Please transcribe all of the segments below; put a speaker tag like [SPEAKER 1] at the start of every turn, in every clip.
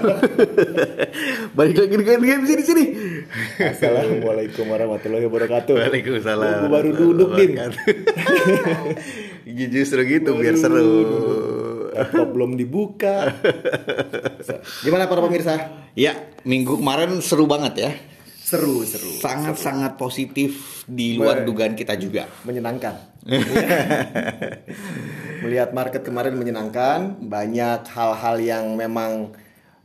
[SPEAKER 1] Balik lagi dengan game sini sini.
[SPEAKER 2] Assalamualaikum warahmatullahi wabarakatuh.
[SPEAKER 1] Waalaikumsalam.
[SPEAKER 2] Gua baru duduk, Dim.
[SPEAKER 1] Justru gitu biar seru.
[SPEAKER 2] Laptop belum dibuka. Gimana para pemirsa?
[SPEAKER 1] Ya, minggu kemarin seru banget ya.
[SPEAKER 2] Seru, seru.
[SPEAKER 1] Sangat-sangat positif di luar
[SPEAKER 2] Wah.
[SPEAKER 1] dugaan kita juga.
[SPEAKER 2] Menyenangkan. Melihat market kemarin menyenangkan, banyak hal-hal yang memang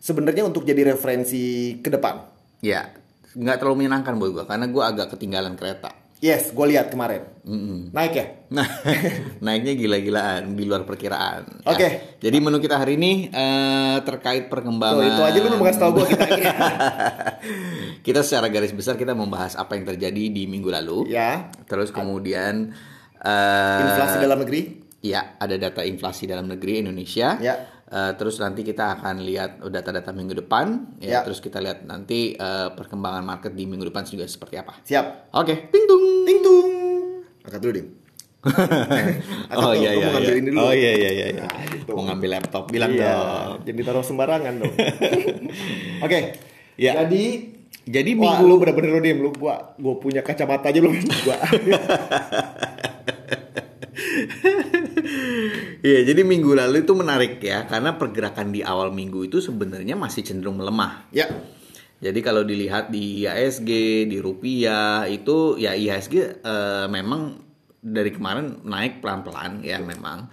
[SPEAKER 2] sebenarnya untuk jadi referensi ke depan.
[SPEAKER 1] Ya, nggak terlalu menyenangkan buat gua karena gua agak ketinggalan kereta.
[SPEAKER 2] Yes, gue lihat kemarin.
[SPEAKER 1] Mm-mm.
[SPEAKER 2] Naik ya?
[SPEAKER 1] Nah, naiknya gila-gilaan di luar perkiraan. Ya,
[SPEAKER 2] Oke.
[SPEAKER 1] Jadi menu kita hari ini eh, terkait perkembangan.
[SPEAKER 2] Tuh, itu aja lu mau kasih tau gue kita.
[SPEAKER 1] kita secara garis besar kita membahas apa yang terjadi di minggu lalu.
[SPEAKER 2] ya,
[SPEAKER 1] Terus kemudian eh,
[SPEAKER 2] inflasi dalam negeri.
[SPEAKER 1] Ya, ada data inflasi dalam negeri Indonesia.
[SPEAKER 2] Ya.
[SPEAKER 1] Eh, terus nanti kita akan lihat data-data minggu depan. Ya.
[SPEAKER 2] Ya.
[SPEAKER 1] Terus kita lihat nanti eh, perkembangan market di minggu depan juga seperti apa.
[SPEAKER 2] Siap.
[SPEAKER 1] Oke, ting tung.
[SPEAKER 2] Ting tung. Angkat dulu, Dim.
[SPEAKER 1] oh iya iya. iya.
[SPEAKER 2] dulu.
[SPEAKER 1] Oh iya iya iya. iya.
[SPEAKER 2] Nah, gitu.
[SPEAKER 1] Mau ngambil laptop bilang
[SPEAKER 2] Iya,
[SPEAKER 1] dong.
[SPEAKER 2] Jadi taruh sembarangan dong. Oke.
[SPEAKER 1] Ya.
[SPEAKER 2] Jadi
[SPEAKER 1] Jadi
[SPEAKER 2] Wah,
[SPEAKER 1] minggu
[SPEAKER 2] lu bener-bener lu diem lu gua gua punya kacamata aja lu gua.
[SPEAKER 1] Iya, jadi minggu lalu itu menarik ya karena pergerakan di awal minggu itu sebenarnya masih cenderung melemah.
[SPEAKER 2] ya.
[SPEAKER 1] Jadi kalau dilihat di IHSG, di rupiah itu ya IHSG eh, memang dari kemarin naik pelan-pelan ya memang.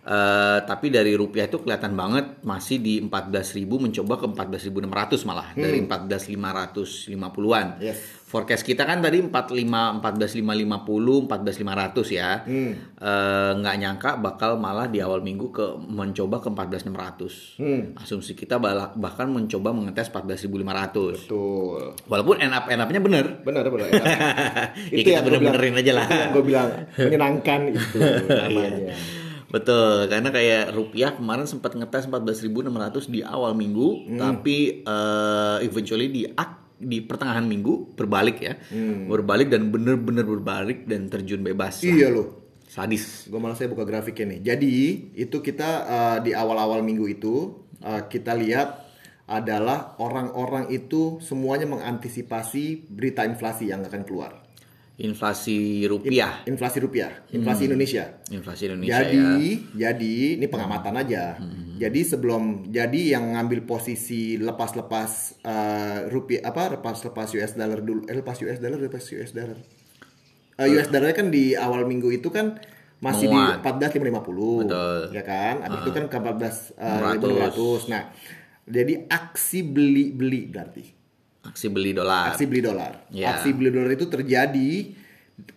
[SPEAKER 1] Eh, tapi dari rupiah itu kelihatan banget masih di 14.000 mencoba ke 14.600 malah dari 14.550-an.
[SPEAKER 2] Yes.
[SPEAKER 1] Forecast kita kan tadi 45 14.550 14.500 ya. Eh, nggak nyangka bakal malah di awal minggu ke mencoba ke 14.600. Asumsi kita bahkan mencoba mengetes 14.500.
[SPEAKER 2] Betul.
[SPEAKER 1] Walaupun end up end up-nya bener.
[SPEAKER 2] Bener bener.
[SPEAKER 1] Ya, kita bener-benerin aja lah.
[SPEAKER 2] Gue bilang menyenangkan itu namanya.
[SPEAKER 1] Betul, karena kayak rupiah kemarin sempat ngetes 14.600 di awal minggu,
[SPEAKER 2] Hmm.
[SPEAKER 1] tapi eh, eventually di ak- di pertengahan minggu berbalik ya. Berbalik dan bener-bener berbalik dan terjun bebas. lah.
[SPEAKER 2] Hmm. Iya lo.
[SPEAKER 1] Sadis.
[SPEAKER 2] Gue malah saya buka grafiknya nih. Jadi itu kita uh, di awal-awal minggu itu uh, kita lihat adalah orang-orang itu semuanya mengantisipasi berita inflasi yang akan keluar.
[SPEAKER 1] Inflasi rupiah,
[SPEAKER 2] Inflasi rupiah, inflasi Indonesia.
[SPEAKER 1] inflasi Indonesia
[SPEAKER 2] jadi,
[SPEAKER 1] ya. Hmm.
[SPEAKER 2] jadi ini pengamatan aja. Jadi sebelum jadi yang ngambil posisi lepas-lepas uh, rupiah apa lepas-lepas US dollar dulu, eh, lepas US dollar, lepas US dollar. Uh, US dollar kan di awal minggu itu kan masih
[SPEAKER 1] Menguat.
[SPEAKER 2] di 14.550.
[SPEAKER 1] Betul.
[SPEAKER 2] Ya kan? Habis itu kan ke
[SPEAKER 1] 600.
[SPEAKER 2] 14.500. Nah, jadi aksi beli-beli berarti.
[SPEAKER 1] Aksi beli dolar.
[SPEAKER 2] Aksi beli dolar.
[SPEAKER 1] Ya.
[SPEAKER 2] Aksi beli dolar itu terjadi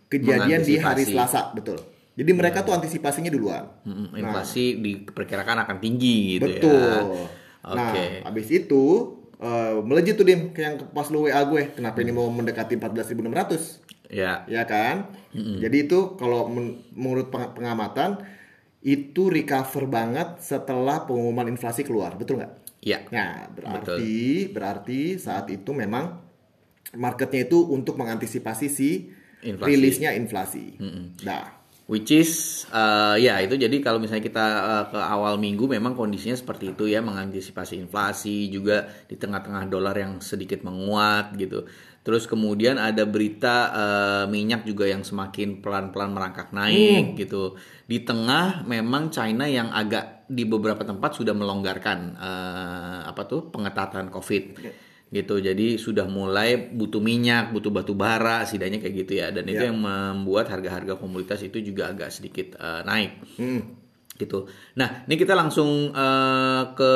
[SPEAKER 2] kejadian di hari. Selasa, betul. Jadi mereka tuh antisipasinya duluan.
[SPEAKER 1] Mm-mm, inflasi diperkirakan akan tinggi gitu
[SPEAKER 2] Betul.
[SPEAKER 1] ya.
[SPEAKER 2] Nah,
[SPEAKER 1] Oke.
[SPEAKER 2] habis itu eh, melejit tuh Dim ke yang pas lu WA gue. Kenapa ini mau mendekati 14.600?
[SPEAKER 1] Ya.
[SPEAKER 2] Ya kan? Jadi itu kalau men- menurut peng- pengamatan itu recover banget setelah pengumuman inflasi keluar, betul nggak?
[SPEAKER 1] Ya.
[SPEAKER 2] Nah, berarti berarti saat itu memang marketnya itu untuk mengantisipasi si
[SPEAKER 1] Inflasi.
[SPEAKER 2] rilisnya inflasi. Nah,
[SPEAKER 1] Which is uh, ya itu jadi kalau misalnya kita uh, ke awal minggu memang kondisinya seperti itu ya mengantisipasi inflasi juga di tengah-tengah dolar yang sedikit menguat gitu. Terus kemudian ada berita uh, minyak juga yang semakin pelan-pelan merangkak naik gitu. Di tengah memang China yang agak di beberapa tempat sudah melonggarkan uh, apa tuh pengetatan Covid gitu jadi sudah mulai butuh minyak butuh batu bara setidaknya kayak gitu ya dan itu
[SPEAKER 2] Ya.
[SPEAKER 1] yang membuat harga-harga komoditas itu juga agak sedikit eh, naik gitu nah ini kita langsung eh, ke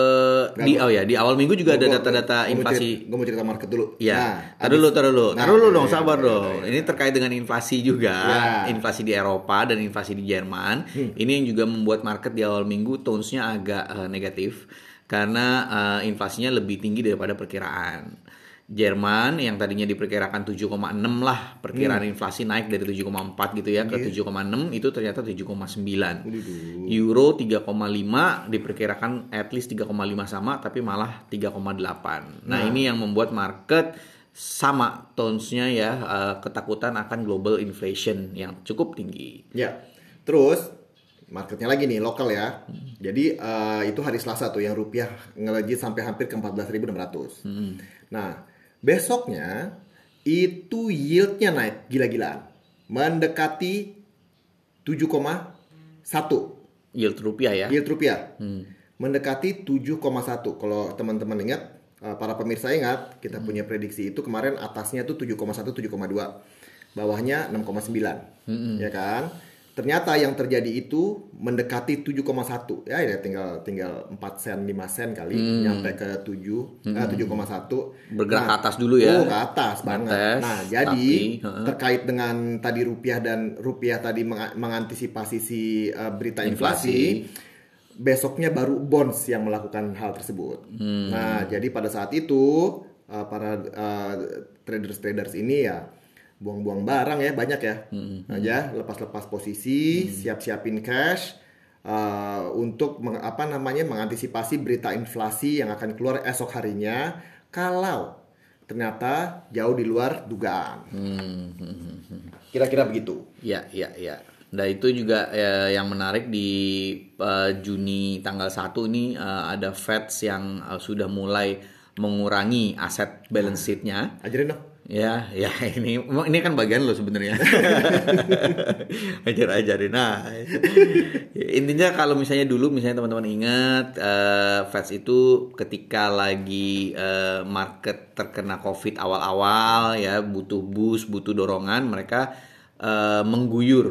[SPEAKER 1] di oh ya di awal minggu juga ada
[SPEAKER 2] Gua-
[SPEAKER 1] data-data
[SPEAKER 2] gua mau
[SPEAKER 1] inflasi
[SPEAKER 2] Gue mau cerita market dulu.
[SPEAKER 1] Ya,
[SPEAKER 2] Nah,
[SPEAKER 1] tar dulu, tar dulu,
[SPEAKER 2] Nah,
[SPEAKER 1] tar dulu dong,
[SPEAKER 2] iya,
[SPEAKER 1] sabar
[SPEAKER 2] iya,
[SPEAKER 1] dong.
[SPEAKER 2] iya.
[SPEAKER 1] Ini terkait dengan inflasi juga,
[SPEAKER 2] Ya.
[SPEAKER 1] inflasi di Eropa dan inflasi di Jerman.
[SPEAKER 2] Hmm.
[SPEAKER 1] Ini yang juga membuat market di awal minggu tonesnya agak eh, negatif karena eh, inflasinya lebih tinggi daripada perkiraan. Jerman yang tadinya diperkirakan 7,6 lah perkiraan
[SPEAKER 2] Hmm.
[SPEAKER 1] inflasi naik dari 7,4 gitu ya ke 7,6 itu ternyata 7,9. Euro 3,5 diperkirakan at least 3,5 sama tapi malah 3,8. Nah, ini yang membuat market sama tones-nya ya eh, ketakutan akan global inflation yang cukup tinggi.
[SPEAKER 2] Ya. Terus marketnya lagi nih lokal ya. Jadi eh, itu hari Selasa tuh yang rupiah ngelejit sampai hampir ke 14.600. Nah, besoknya itu yieldnya naik gila-gilaan. Mendekati 7,1
[SPEAKER 1] Yield rupiah ya.
[SPEAKER 2] yield rupiah. Mendekati 7,1. Kalau teman-teman ingat, eh, para pemirsa ingat, kita punya prediksi itu kemarin atasnya tuh 7,1 7,2. Bawahnya 6,9. Ya kan? Ternyata yang terjadi itu mendekati 7,1. Ya, ya tinggal tinggal 4 sen 5 sen kali nyampe ke 7 eh, 7,1.
[SPEAKER 1] Bergerak ke atas dulu ya.
[SPEAKER 2] Oh, ke atas banget. Nah, jadi
[SPEAKER 1] tapi,
[SPEAKER 2] terkait dengan tadi rupiah dan rupiah tadi meng- mengantisipasi si uh, berita inflasi, besoknya baru bonds yang melakukan hal tersebut.
[SPEAKER 1] Hmm.
[SPEAKER 2] Nah, jadi pada saat itu uh, para uh, traders-traders ini ya buang-buang barang ya banyak ya,
[SPEAKER 1] Hmm.
[SPEAKER 2] aja lepas-lepas posisi, siap-siapin cash. uh, untuk meng- apa namanya mengantisipasi berita inflasi yang akan keluar esok harinya kalau ternyata jauh di luar dugaan. Kira-kira begitu.
[SPEAKER 1] Ya, ya, ya. Nah itu juga eh, yang menarik di eh, Juni tanggal 1 ini eh, ada Fed yang eh, sudah mulai mengurangi aset balance sheet-nya.
[SPEAKER 2] Ajarin dong.
[SPEAKER 1] Ya, ya ini ini kan bagian lo sebenarnya. ajar ajarin. Nah, intinya kalau misalnya dulu misalnya teman-teman ingat eh, Feds itu ketika lagi eh, market terkena Covid awal-awal ya butuh boost, butuh dorongan, mereka eh, mengguyur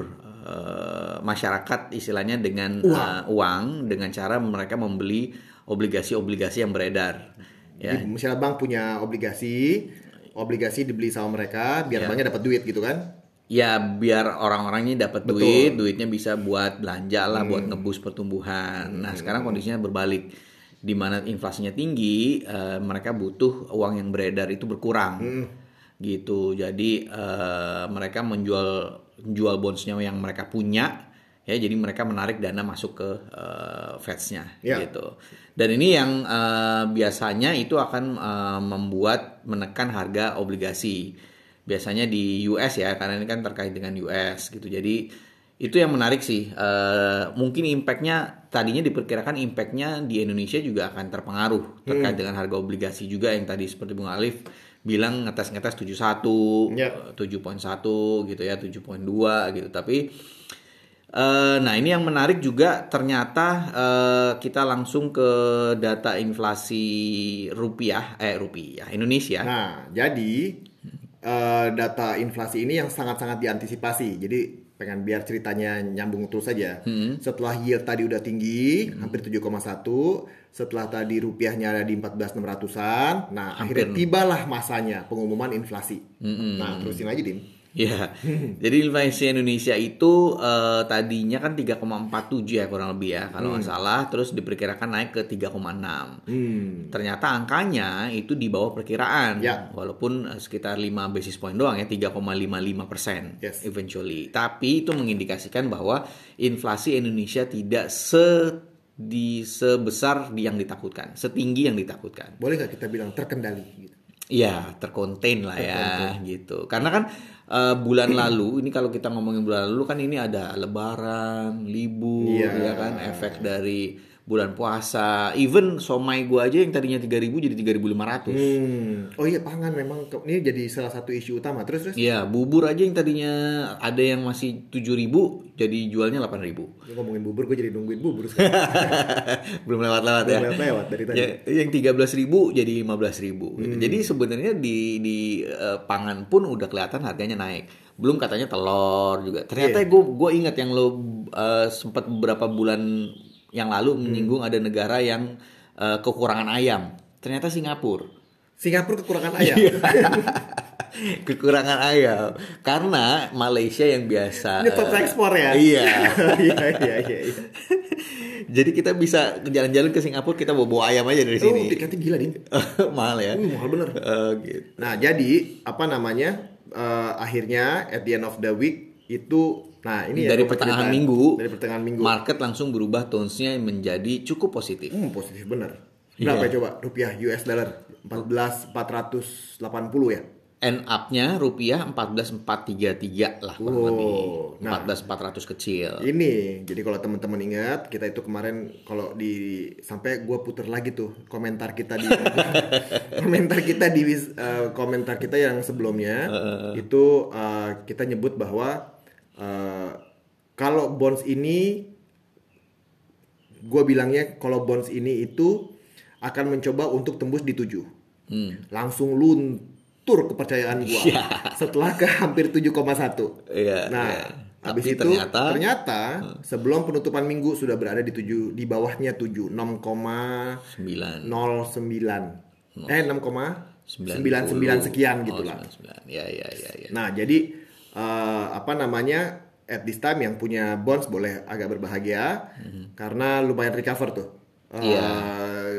[SPEAKER 1] eh, masyarakat istilahnya dengan eh, uang dengan cara mereka membeli obligasi-obligasi yang beredar. Ya,
[SPEAKER 2] Jadi, misalnya bank punya obligasi, obligasi dibeli sama mereka biar banknya dapat duit gitu kan?
[SPEAKER 1] Ya biar orang-orangnya dapat duit, duitnya bisa buat belanja lah, buat ngebus pertumbuhan. Nah sekarang kondisinya berbalik, di mana inflasinya tinggi, eh, mereka butuh uang yang beredar itu berkurang, gitu. Jadi eh, mereka menjual jual bondsnya yang mereka punya, ya. Jadi mereka menarik dana masuk ke eh, Feds-nya,
[SPEAKER 2] Ya.
[SPEAKER 1] gitu. Dan ini yang eh, biasanya itu akan eh, membuat menekan harga obligasi biasanya di US ya karena ini kan terkait dengan US gitu jadi itu yang menarik sih Eh, mungkin impactnya tadinya diperkirakan impactnya di Indonesia juga akan terpengaruh terkait dengan harga obligasi juga yang tadi seperti Bung Alif bilang ngetes ngetes 71
[SPEAKER 2] Ya.
[SPEAKER 1] eh, 7.1 gitu ya 7.2 gitu tapi eh, nah ini yang menarik juga ternyata eh, kita langsung ke data inflasi rupiah eh rupiah Indonesia
[SPEAKER 2] Nah, jadi eh, data inflasi ini yang sangat-sangat diantisipasi. Jadi pengen biar ceritanya nyambung terus saja.
[SPEAKER 1] Hmm.
[SPEAKER 2] Setelah yield tadi udah tinggi, hampir 7,1. Setelah tadi rupiahnya ada di 14.600-an. Nah, akhirnya tibalah masanya pengumuman inflasi.
[SPEAKER 1] Hmm.
[SPEAKER 2] Nah, terusin aja, Dim.
[SPEAKER 1] Ya, jadi inflasi Indonesia itu eh, tadinya kan 3,47 ya kurang lebih ya kalau nggak salah, terus diperkirakan naik ke 3,6.
[SPEAKER 2] Hmm.
[SPEAKER 1] Ternyata angkanya itu di bawah perkiraan,
[SPEAKER 2] Ya.
[SPEAKER 1] walaupun eh, sekitar 5 basis point doang ya 3,55 persen
[SPEAKER 2] Yes.
[SPEAKER 1] eventually. Tapi itu mengindikasikan bahwa inflasi Indonesia tidak se di sebesar yang ditakutkan, setinggi yang ditakutkan.
[SPEAKER 2] Boleh nggak kita bilang terkendali?
[SPEAKER 1] Iya, terkonten lah ya gitu. Karena kan eh, bulan lalu ini kalau kita ngomongin bulan lalu kan ini ada lebaran, libur
[SPEAKER 2] Iya.
[SPEAKER 1] ya kan, efek dari bulan puasa. Even somai gua aja yang tadinya 3000 jadi 3500.
[SPEAKER 2] Hmm. Oh iya, pangan memang ini jadi salah satu isu utama. Terus terus.
[SPEAKER 1] Iya, bubur aja yang tadinya ada yang masih 7000 jadi jualnya 8000.
[SPEAKER 2] Lu ngomongin bubur, gue jadi nungguin bubur sekarang.
[SPEAKER 1] Belum lewat-lewat ya.
[SPEAKER 2] Belum lewat dari tadi.
[SPEAKER 1] Ya, yang 13.000 jadi 15.000 gitu. Jadi sebenarnya di di eh, pangan pun udah kelihatan harganya naik. Belum katanya telur juga. Ternyata gue gue ingat yang lo eh, sempat beberapa bulan yang lalu menyinggung ada negara yang eh, kekurangan ayam. Ternyata Singapura.
[SPEAKER 2] Singapura kekurangan ayam.
[SPEAKER 1] Iya. kekurangan ayam karena Malaysia yang biasa
[SPEAKER 2] Ini top
[SPEAKER 1] eh,
[SPEAKER 2] ekspor ya?
[SPEAKER 1] Iya.
[SPEAKER 2] Iya iya iya. iya.
[SPEAKER 1] Jadi kita bisa jalan-jalan ke Singapura kita bawa, bawa ayam aja dari
[SPEAKER 2] Oh,
[SPEAKER 1] sini.
[SPEAKER 2] tiketnya gila nih.
[SPEAKER 1] Mahal ya.
[SPEAKER 2] Uh, mahal bener.
[SPEAKER 1] Eh, gitu.
[SPEAKER 2] Nah, jadi apa namanya? eh, akhirnya at the end of the week itu nah ini ya
[SPEAKER 1] dari
[SPEAKER 2] gua
[SPEAKER 1] pertengahan minggu,
[SPEAKER 2] dari pertengahan minggu
[SPEAKER 1] market langsung berubah tonesnya menjadi cukup positif.
[SPEAKER 2] hmm, positif bener
[SPEAKER 1] Iya.
[SPEAKER 2] berapa ya coba rupiah US dollar 14 480 ya
[SPEAKER 1] end up-nya rupiah 14433 lah kurang
[SPEAKER 2] Wow.
[SPEAKER 1] lebih.
[SPEAKER 2] Nah.
[SPEAKER 1] 14400 kecil.
[SPEAKER 2] Ini, jadi kalau teman-teman ingat, kita itu kemarin kalau di sampai gue puter lagi tuh komentar kita di komentar kita di eh, komentar kita yang sebelumnya itu eh, kita nyebut bahwa eh, kalau bonds ini, gue bilangnya kalau bonds ini itu akan mencoba untuk tembus di 7
[SPEAKER 1] Hmm.
[SPEAKER 2] langsung luntur kepercayaan gua
[SPEAKER 1] Iya.
[SPEAKER 2] setelah ke hampir 7,1.
[SPEAKER 1] Iya,
[SPEAKER 2] Nah,
[SPEAKER 1] iya.
[SPEAKER 2] habis
[SPEAKER 1] Tapi
[SPEAKER 2] itu
[SPEAKER 1] ternyata
[SPEAKER 2] ternyata, sebelum penutupan minggu sudah berada di 7 di bawahnya 7 6,09
[SPEAKER 1] 9
[SPEAKER 2] eh 6,99 sekian gitu lah.
[SPEAKER 1] 99. Ya ya ya ya.
[SPEAKER 2] Nah, jadi eh, apa namanya? At this time yang punya bonds boleh agak berbahagia karena lumayan recover tuh. Eh,
[SPEAKER 1] Mhm. Iya.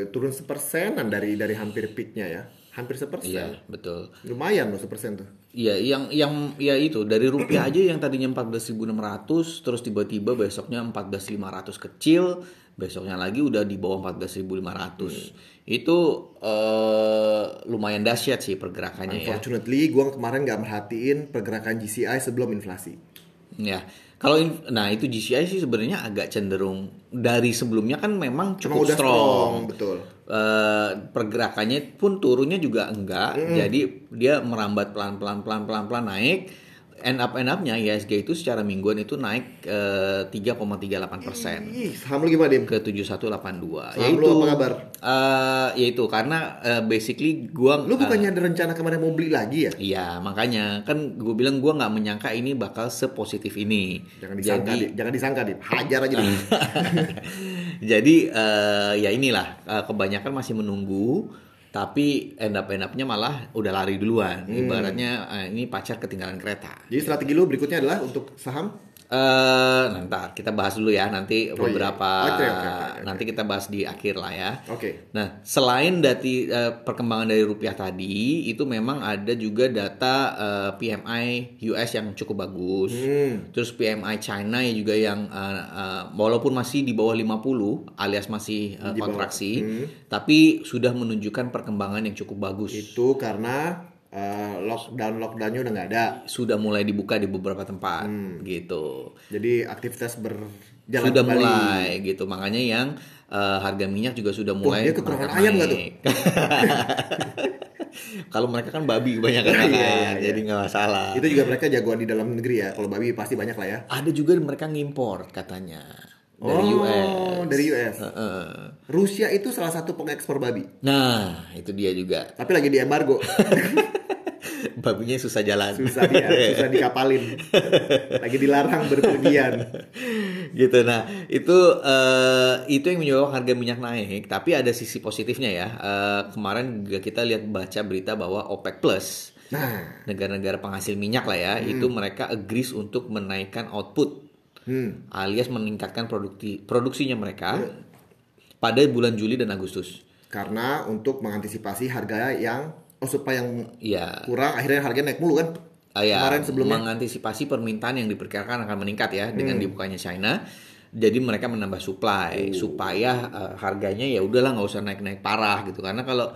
[SPEAKER 2] turun sepersenan dari dari hampir peaknya ya. Hampir sepersen.
[SPEAKER 1] Iya, betul.
[SPEAKER 2] Lumayan loh sepersen tuh.
[SPEAKER 1] Iya, yang yang ya itu dari rupiah aja yang tadinya 14.600 terus tiba-tiba besoknya 14.500 kecil, besoknya lagi udah di bawah 14.500. Itu eh, lumayan dahsyat sih pergerakannya ya.
[SPEAKER 2] Unfortunately, gue kemarin nggak merhatiin pergerakan GCI sebelum inflasi.
[SPEAKER 1] Ya. Kalau nah itu GCI sih sebenarnya agak cenderung dari sebelumnya kan memang
[SPEAKER 2] Emang
[SPEAKER 1] cukup
[SPEAKER 2] udah
[SPEAKER 1] strong.
[SPEAKER 2] strong, betul.
[SPEAKER 1] Eh, pergerakannya pun turunnya juga enggak. Jadi dia merambat pelan-pelan pelan-pelan pelan-pelan naik. End up end up-nya ISG itu secara mingguan itu naik eh, 3,38 persen
[SPEAKER 2] Ih, saham lu gimana, Dim?
[SPEAKER 1] ke 7182.
[SPEAKER 2] Saham lu apa kabar?
[SPEAKER 1] eh, yaitu karena eh, basically gua
[SPEAKER 2] Lu bukannya ada rencana kemarin mau beli lagi ya?
[SPEAKER 1] Iya, makanya kan gue bilang gua nggak menyangka ini bakal sepositif ini.
[SPEAKER 2] Jangan disangka,
[SPEAKER 1] Jadi,
[SPEAKER 2] Dim. Jangan disangka, Dim. Hajar aja, Dim.
[SPEAKER 1] jadi eh, ya inilah eh, kebanyakan masih menunggu, tapi end up end up-nya malah udah lari duluan.
[SPEAKER 2] Hmm.
[SPEAKER 1] Ibaratnya eh, ini pacar ketinggalan kereta.
[SPEAKER 2] Jadi strategi lu berikutnya adalah untuk saham
[SPEAKER 1] Eh, nah, ntar kita bahas dulu ya nanti
[SPEAKER 2] iya.
[SPEAKER 1] beberapa
[SPEAKER 2] Oke, oke, oke, oke.
[SPEAKER 1] nanti kita bahas di akhir lah ya.
[SPEAKER 2] Oke.
[SPEAKER 1] Nah, selain dari eh, perkembangan dari rupiah tadi, itu memang ada juga data eh, PMI US yang cukup bagus.
[SPEAKER 2] Hmm.
[SPEAKER 1] Terus PMI China ya juga yang eh, eh, walaupun masih di bawah 50 alias masih
[SPEAKER 2] bawah.
[SPEAKER 1] kontraksi,
[SPEAKER 2] Hmm.
[SPEAKER 1] tapi sudah menunjukkan perkembangan yang cukup bagus.
[SPEAKER 2] Itu karena eh, lockdown lockdownnya udah nggak ada.
[SPEAKER 1] Sudah mulai dibuka di beberapa tempat
[SPEAKER 2] Hmm.
[SPEAKER 1] gitu.
[SPEAKER 2] Jadi aktivitas berjalan
[SPEAKER 1] sudah
[SPEAKER 2] kembali.
[SPEAKER 1] mulai gitu. Makanya yang eh, harga minyak juga sudah mulai
[SPEAKER 2] dia kekurangan ayam nggak tuh?
[SPEAKER 1] Kalau mereka kan babi kebanyakan
[SPEAKER 2] Iya,
[SPEAKER 1] kan,
[SPEAKER 2] iya, iya.
[SPEAKER 1] jadi nggak masalah.
[SPEAKER 2] Itu juga mereka jagoan di dalam negeri ya. Kalau babi pasti banyak lah ya.
[SPEAKER 1] Ada juga mereka ngimpor katanya dari
[SPEAKER 2] oh,
[SPEAKER 1] US.
[SPEAKER 2] dari US.
[SPEAKER 1] Heeh.
[SPEAKER 2] Rusia itu salah satu pengekspor babi.
[SPEAKER 1] Nah, itu dia juga.
[SPEAKER 2] Tapi lagi di embargo.
[SPEAKER 1] Babinya susah jalan.
[SPEAKER 2] susah dia, susah dikapalin. Lagi dilarang berpergian.
[SPEAKER 1] gitu. Nah, itu eh, itu yang menyebabkan harga minyak naik. Tapi ada sisi positifnya ya. Eh, kemarin juga kita lihat baca berita bahwa OPEC Plus
[SPEAKER 2] Nah,
[SPEAKER 1] negara-negara penghasil minyak lah ya, itu mereka agrees untuk menaikkan output
[SPEAKER 2] hmm.
[SPEAKER 1] alias meningkatkan produkti produksinya mereka pada bulan Juli dan Agustus.
[SPEAKER 2] karena untuk mengantisipasi harga yang oh supaya yang
[SPEAKER 1] Iya.
[SPEAKER 2] kurang akhirnya harganya naik mulu kan?
[SPEAKER 1] Ah, ya,
[SPEAKER 2] Kemarin sebelumnya.
[SPEAKER 1] mengantisipasi permintaan yang diperkirakan akan meningkat ya dengan dibukanya China. Jadi mereka menambah supply supaya eh, harganya ya udahlah nggak usah naik-naik parah gitu karena kalau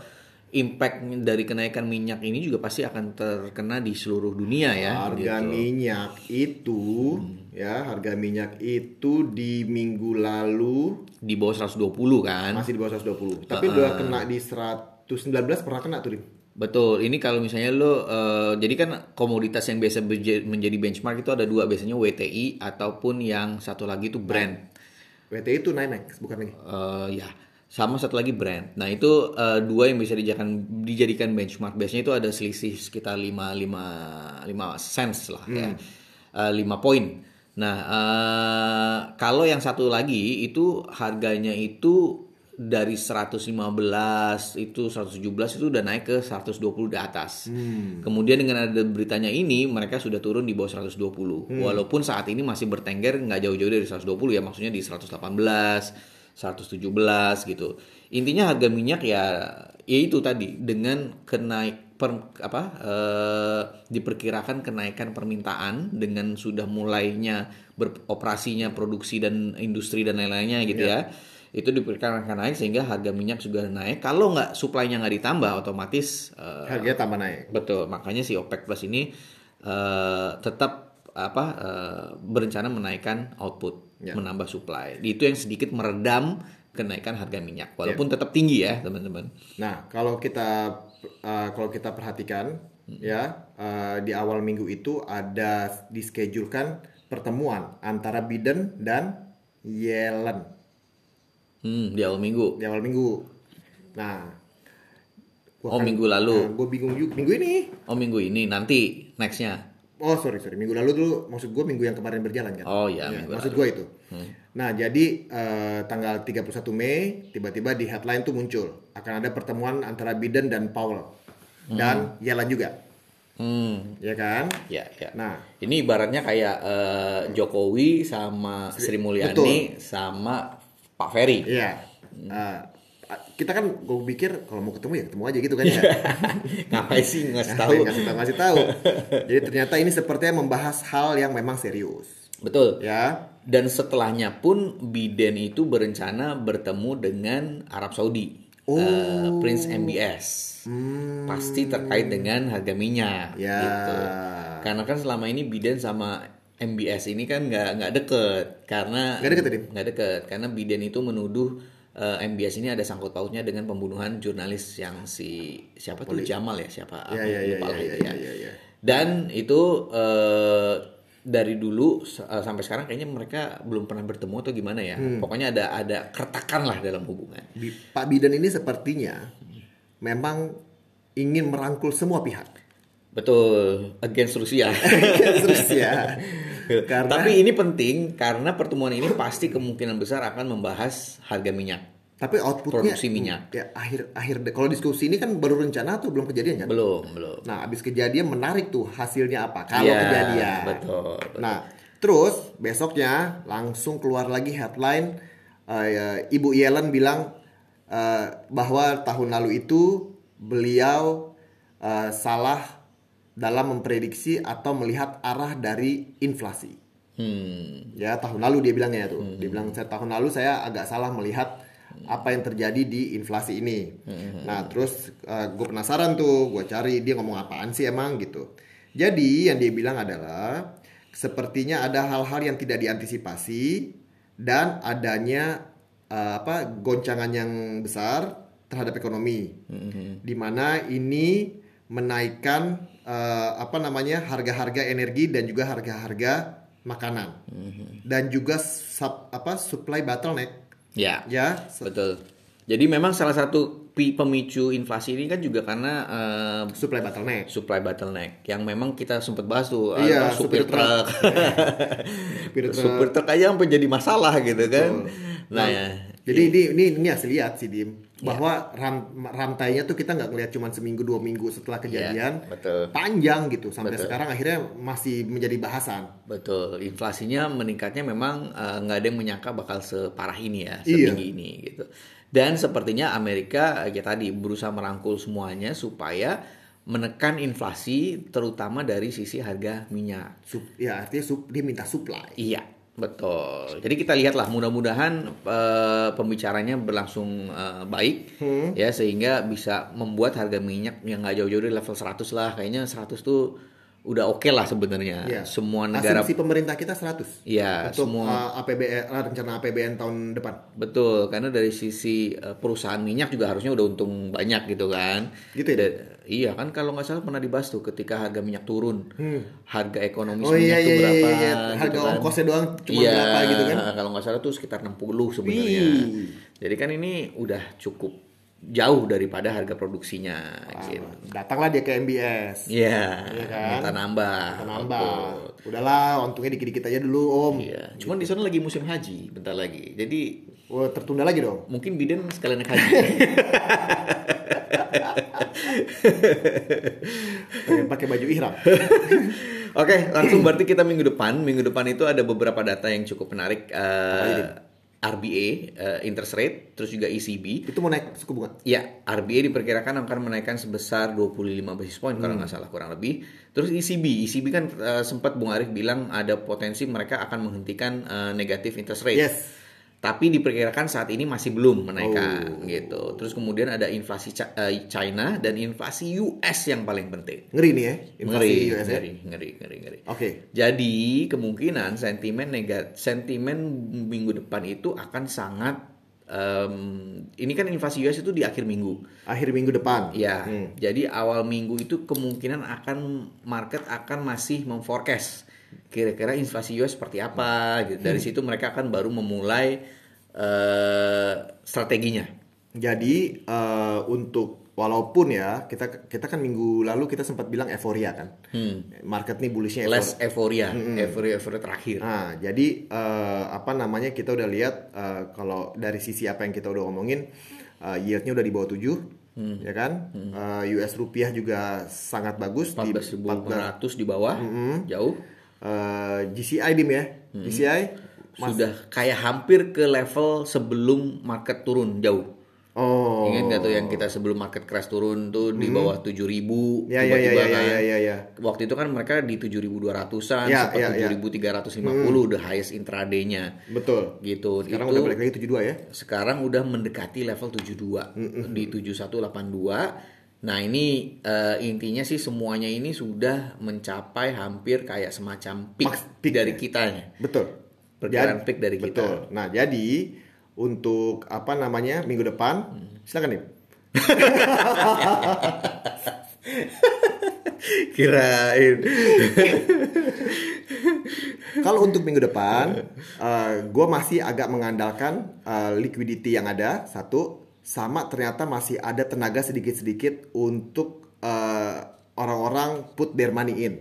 [SPEAKER 1] impact dari kenaikan minyak ini juga pasti akan terkena di seluruh dunia ya.
[SPEAKER 2] harga
[SPEAKER 1] gitu.
[SPEAKER 2] minyak itu ya harga minyak itu di minggu lalu
[SPEAKER 1] di bawah 120 kan.
[SPEAKER 2] masih di bawah 120 tapi udah kena di 119 pernah kena tuh Dim.
[SPEAKER 1] Betul, ini kalau misalnya lo, eh, jadi kan komoditas yang biasa menjadi benchmark itu ada dua, biasanya WTI ataupun yang satu lagi itu Brent.
[SPEAKER 2] WTI itu NYMEX bukan lagi
[SPEAKER 1] Eh, ya, sama satu lagi Brent. Nah itu eh, dua yang bisa dijadikan dijadikan benchmark. Biasanya itu ada selisih sekitar 5 5 5 cents lah ya, Eh, 5 poin. Nah eh, kalau yang satu lagi itu harganya itu dari 115 itu 117 itu udah naik ke 120 di atas. Kemudian dengan ada beritanya ini mereka sudah turun di bawah 120. Walaupun saat ini masih bertengger nggak jauh-jauh dari 120 ya maksudnya di 118, 117 gitu. Intinya harga minyak ya ya itu tadi dengan kenaik per, apa eh, diperkirakan kenaikan permintaan dengan sudah mulainya beroperasinya produksi dan industri dan lain-lainnya gitu ya itu diperkirakan akan naik sehingga harga minyak juga naik. Kalau nggak suplainya nggak ditambah, otomatis eh,
[SPEAKER 2] Harganya tambah naik.
[SPEAKER 1] betul. Makanya si OPEC Plus ini eh, tetap apa eh, berencana menaikkan output,
[SPEAKER 2] Ya.
[SPEAKER 1] menambah supply. Itu yang sedikit meredam kenaikan harga minyak, walaupun tetap tinggi ya teman-teman.
[SPEAKER 2] Nah, kalau kita uh, kalau kita perhatikan ya uh, di awal minggu itu ada dischedulekan pertemuan antara Biden dan Yellen
[SPEAKER 1] Hmm, di awal minggu.
[SPEAKER 2] di awal minggu. Nah,
[SPEAKER 1] Oh, minggu lalu.
[SPEAKER 2] gue bingung juga minggu ini.
[SPEAKER 1] Oh minggu ini nanti nextnya.
[SPEAKER 2] Oh sorry sorry minggu lalu dulu maksud gue minggu yang kemarin berjalan kan.
[SPEAKER 1] Oh iya,
[SPEAKER 2] Ya, maksud gue itu. Nah jadi eh, tanggal 31 Mei tiba-tiba di headline tuh muncul akan ada pertemuan antara Biden dan Powell dan Yellen juga,
[SPEAKER 1] Hmm,
[SPEAKER 2] ya kan?
[SPEAKER 1] ya ya.
[SPEAKER 2] Nah
[SPEAKER 1] Ini ibaratnya kayak eh, Jokowi sama Sri Mulyani sama Pak Ferry.
[SPEAKER 2] Iya. Eh, kita kan gue pikir kalau mau ketemu ya ketemu aja gitu kan ya.
[SPEAKER 1] Ngapain sih ngasih tahu?
[SPEAKER 2] Ngasih tahu ngasih tahu. Jadi ternyata ini sepertinya membahas hal yang memang serius.
[SPEAKER 1] Betul.
[SPEAKER 2] Ya.
[SPEAKER 1] Dan setelahnya pun Biden itu berencana bertemu dengan Arab Saudi. Eh, Prince MBS. Pasti terkait dengan harga minyak
[SPEAKER 2] Ya.
[SPEAKER 1] gitu. Karena kan selama ini Biden sama MBS ini kan nggak nggak deket karena
[SPEAKER 2] Nggak deket,
[SPEAKER 1] nggak deket karena Biden itu menuduh eh, MBS ini ada sangkut pautnya dengan pembunuhan jurnalis yang si siapa tuh Jamal ya siapa
[SPEAKER 2] Ya ya ya ya ya
[SPEAKER 1] itu
[SPEAKER 2] ya
[SPEAKER 1] ya.
[SPEAKER 2] ya. ya.
[SPEAKER 1] Dan itu eh, dari dulu eh, sampai sekarang kayaknya mereka belum pernah bertemu atau gimana ya.
[SPEAKER 2] Hmm.
[SPEAKER 1] Pokoknya ada ada keretakan lah dalam hubungan.
[SPEAKER 2] Pak Biden ini sepertinya memang ingin merangkul semua pihak.
[SPEAKER 1] Betul, against Rusia.
[SPEAKER 2] Terus ya. Karena
[SPEAKER 1] Tapi ini penting karena pertemuan ini pasti kemungkinan besar akan membahas harga minyak.
[SPEAKER 2] tapi outputnya
[SPEAKER 1] Produksi minyak.
[SPEAKER 2] Ya akhir akhir kalau diskusi ini kan baru rencana atau belum kejadian kan?
[SPEAKER 1] Belum, belum.
[SPEAKER 2] Nah, habis kejadian menarik tuh hasilnya apa kalau
[SPEAKER 1] Iya,
[SPEAKER 2] kejadian.
[SPEAKER 1] Betul. betul.
[SPEAKER 2] Nah, terus besoknya langsung keluar lagi headline ya, Ibu Yellen bilang eh, bahwa tahun lalu itu beliau eh, salah dalam memprediksi atau melihat arah dari inflasi.
[SPEAKER 1] Hmm.
[SPEAKER 2] Ya, tahun lalu dia bilangnya tuh. Dia bilang saya tahun lalu saya agak salah melihat apa yang terjadi di inflasi ini. Nah, terus gue penasaran tuh, gue cari dia ngomong apaan sih emang gitu. Jadi yang dia bilang adalah sepertinya ada hal-hal yang tidak diantisipasi dan adanya eh, apa goncangan yang besar terhadap ekonomi. Di mana ini menaikkan eh, apa namanya harga-harga energi dan juga harga-harga makanan. Dan juga sub- apa supply bottleneck
[SPEAKER 1] Ya.
[SPEAKER 2] ya
[SPEAKER 1] Betul. Jadi memang salah satu pemicu inflasi ini kan juga karena eh,
[SPEAKER 2] supply bottleneck.
[SPEAKER 1] supply bottleneck yang memang kita sempat bahas tuh
[SPEAKER 2] Iya,
[SPEAKER 1] supir
[SPEAKER 2] truk. Supir truk.
[SPEAKER 1] aja sampai jadi masalah gitu kan. Nah, ya.
[SPEAKER 2] Jadi ini ini ini harus lihat sih Dim bahwa ram- rantainya tuh kita nggak ngelihat cuma seminggu dua minggu setelah kejadian
[SPEAKER 1] Iya, betul.
[SPEAKER 2] panjang gitu sampai
[SPEAKER 1] Betul.
[SPEAKER 2] sekarang akhirnya masih menjadi bahasan.
[SPEAKER 1] Betul, inflasinya meningkatnya memang eh, nggak ada yang menyangka bakal separah ini ya,
[SPEAKER 2] Iya.
[SPEAKER 1] setinggi ini gitu. Dan sepertinya Amerika ya tadi berusaha merangkul semuanya supaya menekan inflasi terutama dari sisi harga minyak.
[SPEAKER 2] Sup, ya artinya sup, dia minta supply.
[SPEAKER 1] Iya, betul. Jadi kita lihatlah mudah-mudahan eh, pembicaranya berlangsung eh, baik ya sehingga bisa membuat harga minyak yang nggak jauh-jauh dari level 100 lah. Kayaknya 100 tuh udah oke lah sebenarnya.
[SPEAKER 2] Ya.
[SPEAKER 1] Semua negara
[SPEAKER 2] Asumsi pemerintah kita 100
[SPEAKER 1] Iya,
[SPEAKER 2] untuk
[SPEAKER 1] semua
[SPEAKER 2] uh, APBN uh, rencana APBN tahun depan.
[SPEAKER 1] betul karena dari sisi eh, perusahaan minyak juga harusnya udah untung banyak gitu kan.
[SPEAKER 2] Gitu ya?
[SPEAKER 1] Da- iya kan kalau nggak salah pernah dibahas tuh ketika harga minyak turun, harga ekonomi
[SPEAKER 2] Oh iya
[SPEAKER 1] minyak
[SPEAKER 2] iya
[SPEAKER 1] tuh
[SPEAKER 2] iya,
[SPEAKER 1] berapa
[SPEAKER 2] iya. harga
[SPEAKER 1] gitu kan.
[SPEAKER 2] ongkosnya doang cuma
[SPEAKER 1] iya,
[SPEAKER 2] berapa gitu kan.
[SPEAKER 1] kalau nggak salah tuh sekitar 60 sebenarnya. Jadi kan ini udah cukup jauh daripada harga produksinya gitu.
[SPEAKER 2] Datanglah dia ke MBS.
[SPEAKER 1] Iya,
[SPEAKER 2] Iya kan?
[SPEAKER 1] minta nambah.
[SPEAKER 2] Kita nambah.
[SPEAKER 1] Betul.
[SPEAKER 2] Udahlah, untungnya dikit-dikit aja dulu, Om.
[SPEAKER 1] Iya, cuman di sana lagi musim haji bentar lagi. Jadi
[SPEAKER 2] Oh, tertunda lagi dong.
[SPEAKER 1] mungkin Biden sekalian naik haji.
[SPEAKER 2] Pakai baju ihram.
[SPEAKER 1] Oke, langsung berarti kita minggu depan. Minggu depan itu ada beberapa data yang cukup menarik. Eh, RBA, eh, interest rate, terus juga ECB.
[SPEAKER 2] Itu mau naik suku bunga.
[SPEAKER 1] Ya, RBA diperkirakan akan menaikkan sebesar 25 basis point kalau nggak salah kurang lebih. Terus ECB, ECB kan eh, sempat Bung Arif bilang ada potensi mereka akan menghentikan eh, negatif interest rate.
[SPEAKER 2] Yes.
[SPEAKER 1] Tapi diperkirakan saat ini masih belum menaikkan
[SPEAKER 2] Oh.
[SPEAKER 1] gitu. Terus kemudian ada inflasi eh, China dan inflasi US yang paling penting.
[SPEAKER 2] Ngeri nih ya, inflasi
[SPEAKER 1] Ngeri,
[SPEAKER 2] US ya.
[SPEAKER 1] ngeri, ngeri, ngeri, ngeri.
[SPEAKER 2] Oke.
[SPEAKER 1] Jadi kemungkinan sentimen negat, sentimen minggu depan itu akan sangat em, ini kan inflasi US itu di akhir minggu.
[SPEAKER 2] Akhir minggu depan.
[SPEAKER 1] Ya,
[SPEAKER 2] Hmm.
[SPEAKER 1] jadi awal minggu itu kemungkinan akan market akan masih memforecast kira-kira inflasi US seperti apa gitu. Dari situ mereka akan baru memulai eh, strateginya.
[SPEAKER 2] Jadi eh, untuk walaupun ya kita kita kan minggu lalu kita sempat bilang euforia kan. Market nih bullishnya euforia.
[SPEAKER 1] Less euforia, euforia, euforia terakhir.
[SPEAKER 2] Nah, jadi eh, apa namanya kita udah lihat eh, kalau dari sisi apa yang kita udah ngomongin eh, yieldnya udah di bawah 7 ya kan? Eh, US rupiah juga sangat bagus di
[SPEAKER 1] 14.500 di bawah, jauh.
[SPEAKER 2] Eh, GCI dim ya. GCI
[SPEAKER 1] Sudah kayak hampir ke level sebelum market turun jauh.
[SPEAKER 2] oh
[SPEAKER 1] Ingat nggak tuh yang kita sebelum market crash turun tuh di bawah 7.000
[SPEAKER 2] ya ya ya
[SPEAKER 1] tiba-tiba
[SPEAKER 2] ya ya
[SPEAKER 1] kan.
[SPEAKER 2] ya ya ya.
[SPEAKER 1] Waktu itu kan mereka di 7.200-an,
[SPEAKER 2] Ya,
[SPEAKER 1] sempat
[SPEAKER 2] ya, ya.
[SPEAKER 1] 7.350 the highest intraday-nya.
[SPEAKER 2] Betul.
[SPEAKER 1] Gitu.
[SPEAKER 2] Sekarang
[SPEAKER 1] itu
[SPEAKER 2] udah balik lagi 72 ya.
[SPEAKER 1] sekarang udah mendekati level 72 di 7182. Nah, ini eh, intinya sih semuanya ini sudah mencapai hampir kayak semacam peak,
[SPEAKER 2] Max peak
[SPEAKER 1] dari
[SPEAKER 2] ya.
[SPEAKER 1] kitanya.
[SPEAKER 2] Betul.
[SPEAKER 1] Perkiraan
[SPEAKER 2] Jadi-
[SPEAKER 1] peak dari kita.
[SPEAKER 2] Betul. Nah, jadi untuk apa namanya minggu depan, silakan nih.
[SPEAKER 1] Kirain.
[SPEAKER 2] Kalau untuk minggu depan, gue masih agak mengandalkan uh, liquidity yang ada satu, sama ternyata masih ada tenaga sedikit-sedikit untuk uh, orang-orang put their money in,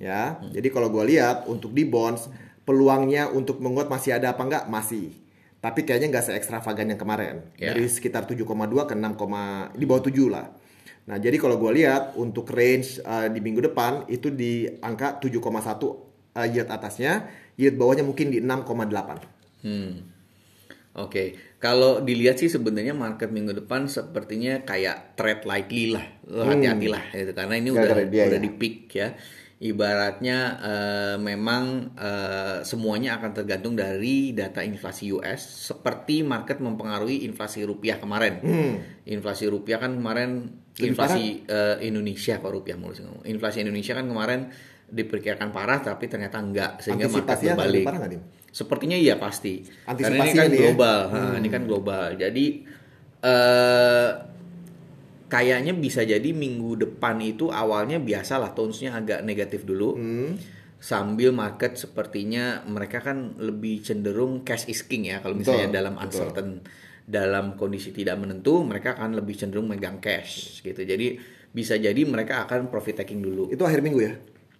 [SPEAKER 2] ya. Jadi kalau gue lihat untuk di bonds peluangnya untuk menguat masih ada apa enggak masih. Tapi kayaknya nggak se-ekstravagan yang kemarin.
[SPEAKER 1] Ya.
[SPEAKER 2] Dari sekitar 7,2 ke 6, di bawah 7 lah. Nah, jadi kalau gue lihat untuk range uh, di minggu depan itu di angka 7,1 uh, yield atasnya, yield bawahnya mungkin di 6,8.
[SPEAKER 1] Hmm. Oke, kalau dilihat sih sebenarnya market minggu depan sepertinya kayak trade lightly lah, hati-hatilah gitu karena ini udah
[SPEAKER 2] Gara-gara dia
[SPEAKER 1] udah
[SPEAKER 2] ya.
[SPEAKER 1] di peak ya. Ibaratnya eh, memang eh, semuanya akan tergantung dari data inflasi US seperti market mempengaruhi inflasi rupiah kemarin. Inflasi rupiah kan kemarin
[SPEAKER 2] Hmm. Lebih
[SPEAKER 1] inflasi eh, Indonesia kok rupiah mulu sih ngomong. Inflasi Indonesia kan kemarin diperkirakan parah tapi ternyata enggak sehingga market berbalik.
[SPEAKER 2] parah Dim?
[SPEAKER 1] Sepertinya iya pasti. Karena ini kan
[SPEAKER 2] ya.
[SPEAKER 1] global, Nah, ini kan global. Jadi eh kayaknya bisa jadi minggu depan itu awalnya biasalah tonsnya agak negatif dulu. Sambil market sepertinya mereka kan lebih cenderung cash is king ya kalau misalnya
[SPEAKER 2] Betul,
[SPEAKER 1] dalam
[SPEAKER 2] betul.
[SPEAKER 1] uncertain dalam kondisi tidak menentu mereka akan lebih cenderung megang cash gitu. Jadi bisa jadi mereka akan profit taking dulu.
[SPEAKER 2] Itu akhir minggu ya?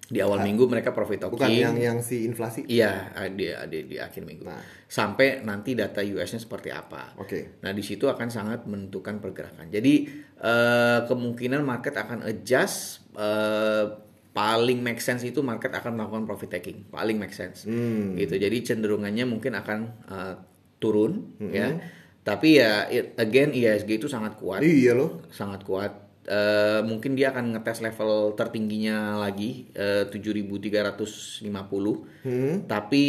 [SPEAKER 1] Di awal minggu mereka profit taking.
[SPEAKER 2] Bukan yang yang si inflasi.
[SPEAKER 1] Iya, di, di, di akhir minggu.
[SPEAKER 2] Nah.
[SPEAKER 1] Sampai nanti data US-nya seperti apa.
[SPEAKER 2] Oke.
[SPEAKER 1] Nah, di situ akan sangat menentukan pergerakan. Jadi, eh, kemungkinan market akan adjust eh, paling make sense itu market akan melakukan profit taking. Paling make sense.
[SPEAKER 2] Hmm.
[SPEAKER 1] Gitu. Jadi cenderungannya mungkin akan eh, turun
[SPEAKER 2] Hmm.
[SPEAKER 1] ya. Tapi ya it- again IISG itu sangat kuat
[SPEAKER 2] Iya loh.
[SPEAKER 1] sangat kuat. Eh, mungkin dia akan ngetes level tertingginya lagi eh, 7.350. Tapi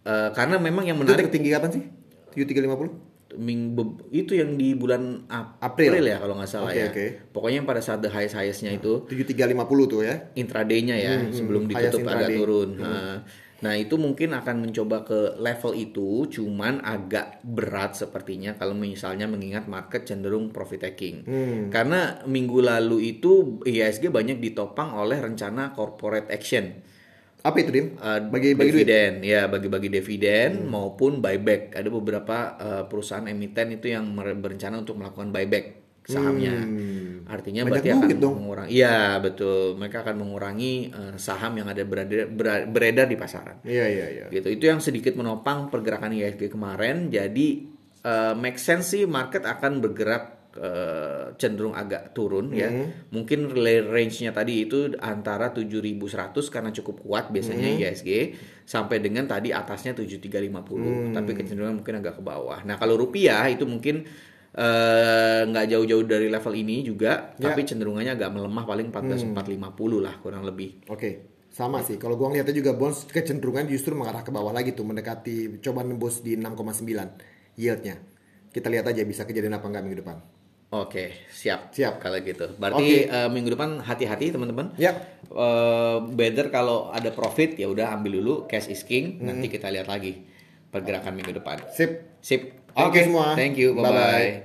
[SPEAKER 1] eh, karena memang yang
[SPEAKER 2] Itu
[SPEAKER 1] menarik
[SPEAKER 2] tertinggi kapan sih? 7350?
[SPEAKER 1] minggu itu yang di bulan Ap-
[SPEAKER 2] April.
[SPEAKER 1] April ya kalau nggak salah
[SPEAKER 2] Oke,
[SPEAKER 1] ya.
[SPEAKER 2] oke.
[SPEAKER 1] Pokoknya yang pada saat the highest highestnya itu
[SPEAKER 2] 7350 tuh ya.
[SPEAKER 1] intraday-nya ya sebelum
[SPEAKER 2] highest
[SPEAKER 1] ditutup agak
[SPEAKER 2] intraday.
[SPEAKER 1] turun. Nah, nah, itu mungkin akan mencoba ke level itu, cuman agak berat sepertinya kalau misalnya mengingat market cenderung profit taking. Karena minggu lalu itu IHSG banyak ditopang oleh rencana corporate action.
[SPEAKER 2] Apa itu, Dim?
[SPEAKER 1] Uh,
[SPEAKER 2] Bagi bagi duit.
[SPEAKER 1] dividen, ya bagi-bagi dividen maupun buyback. Ada beberapa uh, perusahaan emiten itu yang berencana untuk melakukan buyback sahamnya. Artinya
[SPEAKER 2] Hmm. Banyak
[SPEAKER 1] berarti akan
[SPEAKER 2] dong.
[SPEAKER 1] mengurangi. Iya betul. Mereka akan mengurangi uh, saham yang ada berada, bera- beredar di pasaran.
[SPEAKER 2] Iya, iya, iya.
[SPEAKER 1] Gitu. Itu yang sedikit menopang pergerakan IHSG kemarin. Jadi uh, make sense sih market akan bergerak uh, cenderung agak turun ya. Mungkin rela- range-nya tadi itu antara 7.100 karena cukup kuat biasanya IHSG sampai dengan tadi atasnya 7.350. Tapi kecenderungan mungkin agak ke bawah. Nah, kalau rupiah itu mungkin eh, nggak jauh-jauh dari level ini juga,
[SPEAKER 2] Ya.
[SPEAKER 1] tapi cenderungannya agak melemah paling 14.450 lah kurang lebih.
[SPEAKER 2] Oke. Sama sih. Kalau gua ngeliatnya juga bonds kecenderungan justru mengarah ke bawah lagi tuh mendekati coba nembus di 6,9 yieldnya. Kita lihat aja bisa kejadian apa enggak minggu depan.
[SPEAKER 1] Oke, siap.
[SPEAKER 2] Siap.
[SPEAKER 1] Kalau gitu. Berarti
[SPEAKER 2] Oke.
[SPEAKER 1] eh, minggu depan hati-hati teman-teman.
[SPEAKER 2] Yap.
[SPEAKER 1] Eh, better kalau ada profit ya udah ambil dulu cash is king.
[SPEAKER 2] Hmm.
[SPEAKER 1] Nanti kita lihat lagi pergerakan minggu depan.
[SPEAKER 2] Sip.
[SPEAKER 1] Sip.
[SPEAKER 2] Oke semua.
[SPEAKER 1] Thank you. Bye
[SPEAKER 2] Bye-bye.
[SPEAKER 1] bye.